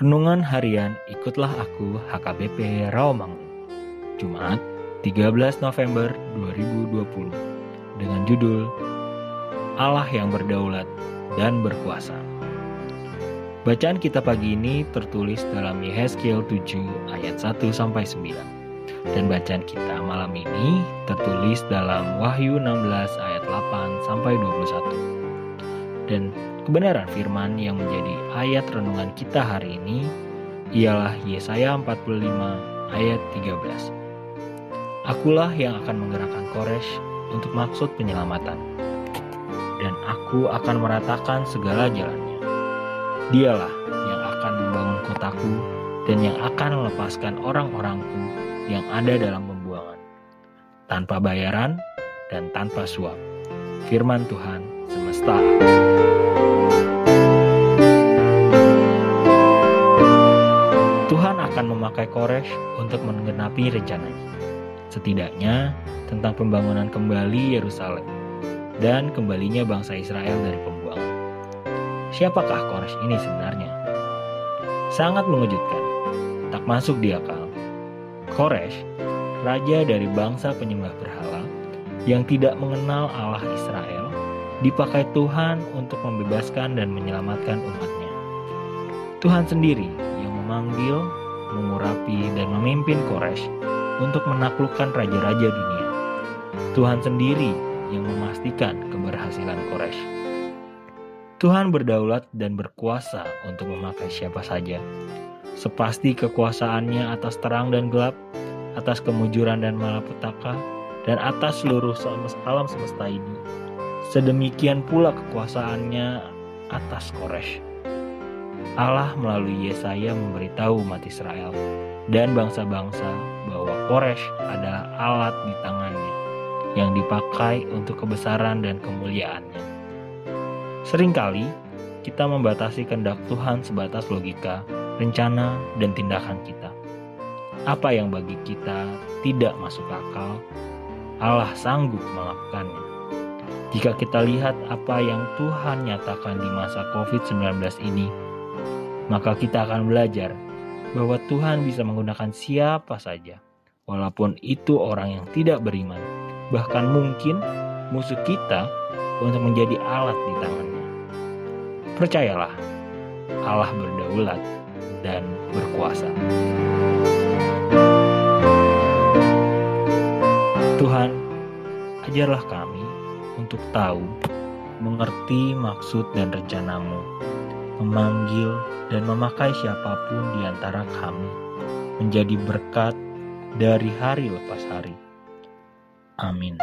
Renungan Harian Ikutlah Aku HKBP Rawamangun Jumat 13 November 2020 dengan judul Allah yang berdaulat dan berkuasa. Bacaan kita pagi ini tertulis dalam Yehezkiel 7 ayat 1 sampai 9. Dan bacaan kita malam ini tertulis dalam Wahyu 16 ayat 8 sampai 21. Dan Kebenaran firman yang menjadi ayat renungan kita hari ini ialah Yesaya 45 ayat 13. Akulah yang akan menggerakkan Koresh untuk maksud penyelamatan. Dan aku akan meratakan segala jalannya. Dialah yang akan membangun kotaku dan yang akan melepaskan orang-orangku yang ada dalam pembuangan. Tanpa bayaran dan tanpa suap. Firman Tuhan semesta akan memakai Koresh untuk menggenapi rencananya. Setidaknya tentang pembangunan kembali Yerusalem dan kembalinya bangsa Israel dari pembuangan. Siapakah Koresh ini sebenarnya? Sangat mengejutkan, tak masuk di akal. Koresh, raja dari bangsa penyembah berhala yang tidak mengenal Allah Israel, dipakai Tuhan untuk membebaskan dan menyelamatkan umatnya. Tuhan sendiri memanggil, mengurapi, dan memimpin Koresh untuk menaklukkan raja-raja dunia. Tuhan sendiri yang memastikan keberhasilan Koresh. Tuhan berdaulat dan berkuasa untuk memakai siapa saja. Sepasti kekuasaannya atas terang dan gelap, atas kemujuran dan malapetaka, dan atas seluruh alam semesta ini. Sedemikian pula kekuasaannya atas Koresh. Allah melalui Yesaya memberitahu umat Israel dan bangsa-bangsa bahwa Koresh adalah alat di tangannya yang dipakai untuk kebesaran dan kemuliaannya. Seringkali kita membatasi kehendak Tuhan sebatas logika, rencana, dan tindakan kita. Apa yang bagi kita tidak masuk akal, Allah sanggup melakukannya. Jika kita lihat apa yang Tuhan nyatakan di masa COVID-19 ini, maka kita akan belajar bahwa Tuhan bisa menggunakan siapa saja, walaupun itu orang yang tidak beriman, bahkan mungkin musuh kita untuk menjadi alat di tangannya. Percayalah, Allah berdaulat dan berkuasa. Tuhan, ajarlah kami untuk tahu, mengerti maksud dan rencanamu, memanggil dan memakai siapa pun di antara kami menjadi berkat dari hari lepas hari. Amin.